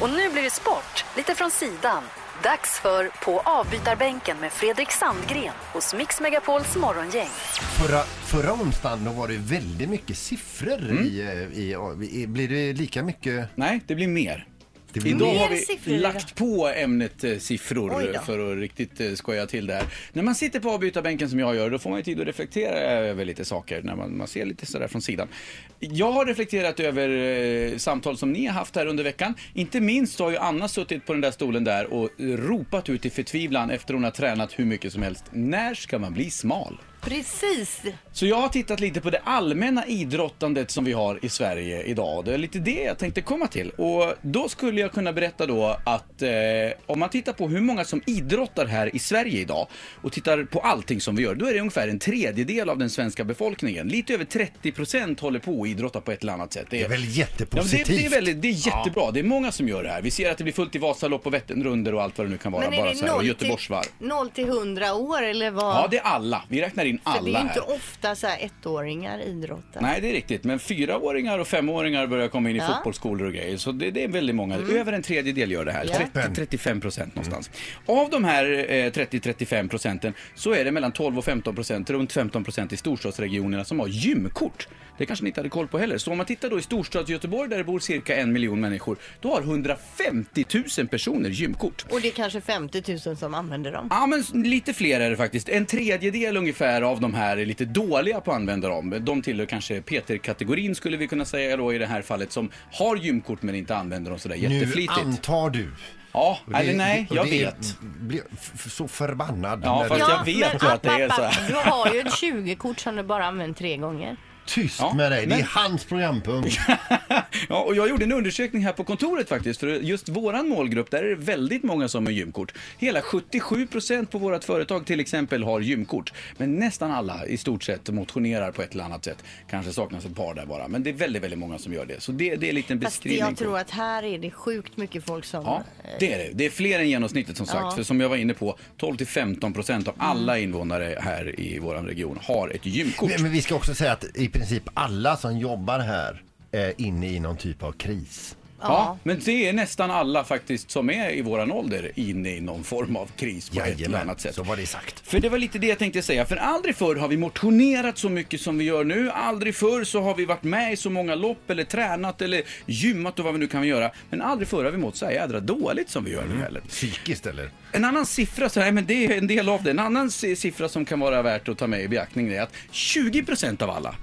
Och nu blir det sport, lite från sidan. Dags för På avbytarbänken med Fredrik Sandgren hos Mix Megapols morgongäng. Förra, förra onsdagen då var det väldigt mycket siffror Mm. i, eh, i, i... Blir det lika mycket? Nej, det blir mer. Det Idag har vi siffror lagt på ämnet eh, siffror för att riktigt eh, skoja till det här. När man sitter på avbytarbänken som jag gör, då får man ju tid att reflektera över lite saker när man, man ser lite sådär från sidan. Jag har reflekterat över eh, samtal som ni har haft här under veckan. Inte minst har ju Anna suttit på den där stolen där och ropat ut i förtvivlan efter hon har tränat hur mycket som helst. När ska man bli smal? Precis. Så jag har tittat lite på det allmänna idrottandet som vi har i Sverige idag. Det är lite det jag tänkte komma till. Och då skulle jag kunna berätta då att eh, om man tittar på hur många som idrottar här i Sverige idag och tittar på allting som vi gör, då är det ungefär en tredjedel av den svenska befolkningen. Lite över 30 procent håller på att idrotta på ett eller annat sätt. Det är väl Ja, men jättepositivt? det, det, är väldigt, det är jättebra. Det är många som gör det här. Vi ser att det blir fullt i Vasalopp och Vätternrundor och allt vad det nu kan vara. Men är bara det så här, och noll Göteborgsvarv. till, 0 till 100 år eller vad? Ja, det är alla. Vi räknar in För det alla är inte här. ofta så här ettåringar idrottar. Nej, det är riktigt. Men fyraåringar och femåringar börjar komma in i Ja. fotbollsskolor och grejer. Så det, det är väldigt många. Över en tredjedel gör det här. Ja. 30-35 procent någonstans. Av de här eh, 30-35 procenten så är det mellan 12 och 15 procent, runt 15 procent i storstadsregionerna som har gymkort. Det kanske ni inte hade koll på heller. Så om man tittar då i storstads-Göteborg där det bor cirka en miljon människor, då har 150 000 personer gymkort. Och det är kanske 50 000 som använder dem. Ja, men lite fler är det faktiskt. En tredjedel ungefär av de här är lite dåliga på att använda dem. De tillhör kanske Peter-kategorin skulle vi kunna säga då i det här fallet som har gymkort men inte använder dem sådär Nu jätteflitigt. antar du. Ja, det- eller nej, jag det- vet. blir så förbannad. Ja, fast jag vet ju att det är så här. Du har ju ett 20-kort som du bara använt tre gånger. Tyst Ja, med dig, det men- är hans programpunkt. Ja, och jag gjorde en undersökning här på kontoret faktiskt, för just våran målgrupp, där är det väldigt många som har gymkort. Hela 77% på vårt företag till exempel har gymkort. Men nästan alla i stort sett motionerar på ett eller annat sätt. Kanske saknas ett par där bara, men det är väldigt, väldigt många som gör det. Så det, det är en liten Fast beskrivning. jag på- tror att här är det sjukt mycket folk som... Ja, det är det. Det är fler än genomsnittet som sagt. Ja. För som jag var inne på, 12-15 procent av Mm. alla invånare här i vår region har ett gymkort. Men men vi ska också säga att i princip alla som jobbar här är inne i någon typ av kris. Ja, men det är nästan alla faktiskt som är i våran ålder inne i någon form av kris på ett eller annat sätt. så var det sagt. För det var lite det jag tänkte säga. För aldrig förr har vi motionerat så mycket som vi gör nu. Aldrig förr så har vi varit med i så många lopp eller tränat eller gymmat och vad vi nu kan göra. Men aldrig förr har vi mått så här jädra dåligt som vi gör nu heller. Psykiskt eller? En annan siffra, så här, men det är en del av det. En annan si- siffra som kan vara värt att ta med i beaktning är att 20% av alla,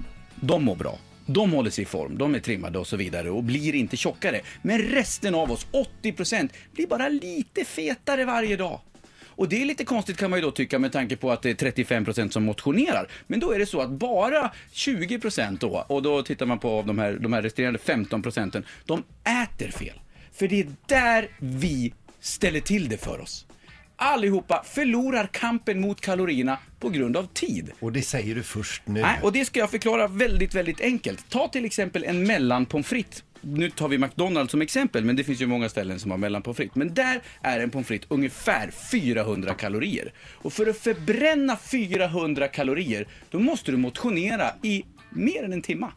de mår bra. De håller sig i form, de är trimmade och så vidare och blir inte tjockare. Men resten av oss, 80%, blir bara lite fetare varje dag. Och det är lite konstigt kan man ju då tycka med tanke på att det är 35% som motionerar. Men då är det så att bara 20% då, och då tittar man på de här, de här resterande 15%, de äter fel. För det är där vi ställer till det för oss. Allihopa förlorar kampen mot kalorierna på grund av tid. Och det säger du först nu. Nej, och det ska jag förklara väldigt, väldigt enkelt. Ta till exempel en mellanpommes frites. Nu tar vi McDonalds som exempel, men det finns ju många ställen som har mellanpommes frites. Men där är en pommes frites ungefär 400 kalorier. Och för att förbränna 400 kalorier, då måste du motionera i mer än en timma.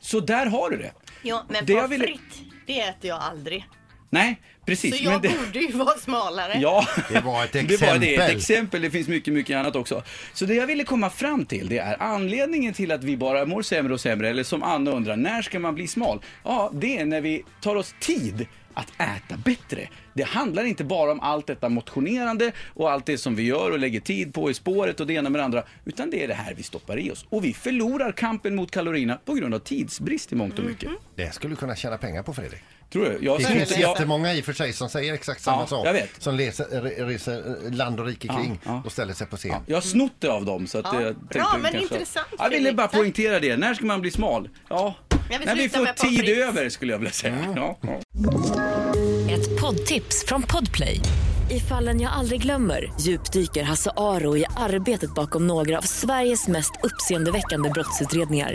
Så där har du det. Ja, men pommes frites, det äter jag aldrig. Nej, precis. Så jag men det... borde ju vara smalare. Ja, Det var ett Det var det, exempel. ett exempel. Det finns mycket, mycket annat också. Så det jag ville komma fram till, det är anledningen till att vi bara mår sämre och sämre, eller som Anna undrar, när ska man bli smal? Ja, det är när vi tar oss tid att äta bättre. Det handlar inte bara om allt detta motionerande och allt det som vi gör och lägger tid på i spåret och det ena med det andra, utan det är det här vi stoppar i oss. Och vi förlorar kampen mot kalorierna på grund av tidsbrist i mångt och mycket. Det skulle du kunna tjäna pengar på Fredrik. Tror du? Jag Det finns inte- jättemånga i och för sig som säger exakt samma Ja, sak. jag vet. Som reser, re- reser land och rike kring ja. och ställer sig på scen. Ja, jag har snott det av dem. Så att Ja, jag bra, men kanske... intressant, Jag ville bara poängtera det. När ska man bli smal? Ja, när vi får tid frites. över skulle jag vilja säga. Mm. Ja, ja. Ett poddtips från Podplay. I fallen jag aldrig glömmer djupdyker Hasse Aro i arbetet bakom några av Sveriges mest uppseendeväckande brottsutredningar.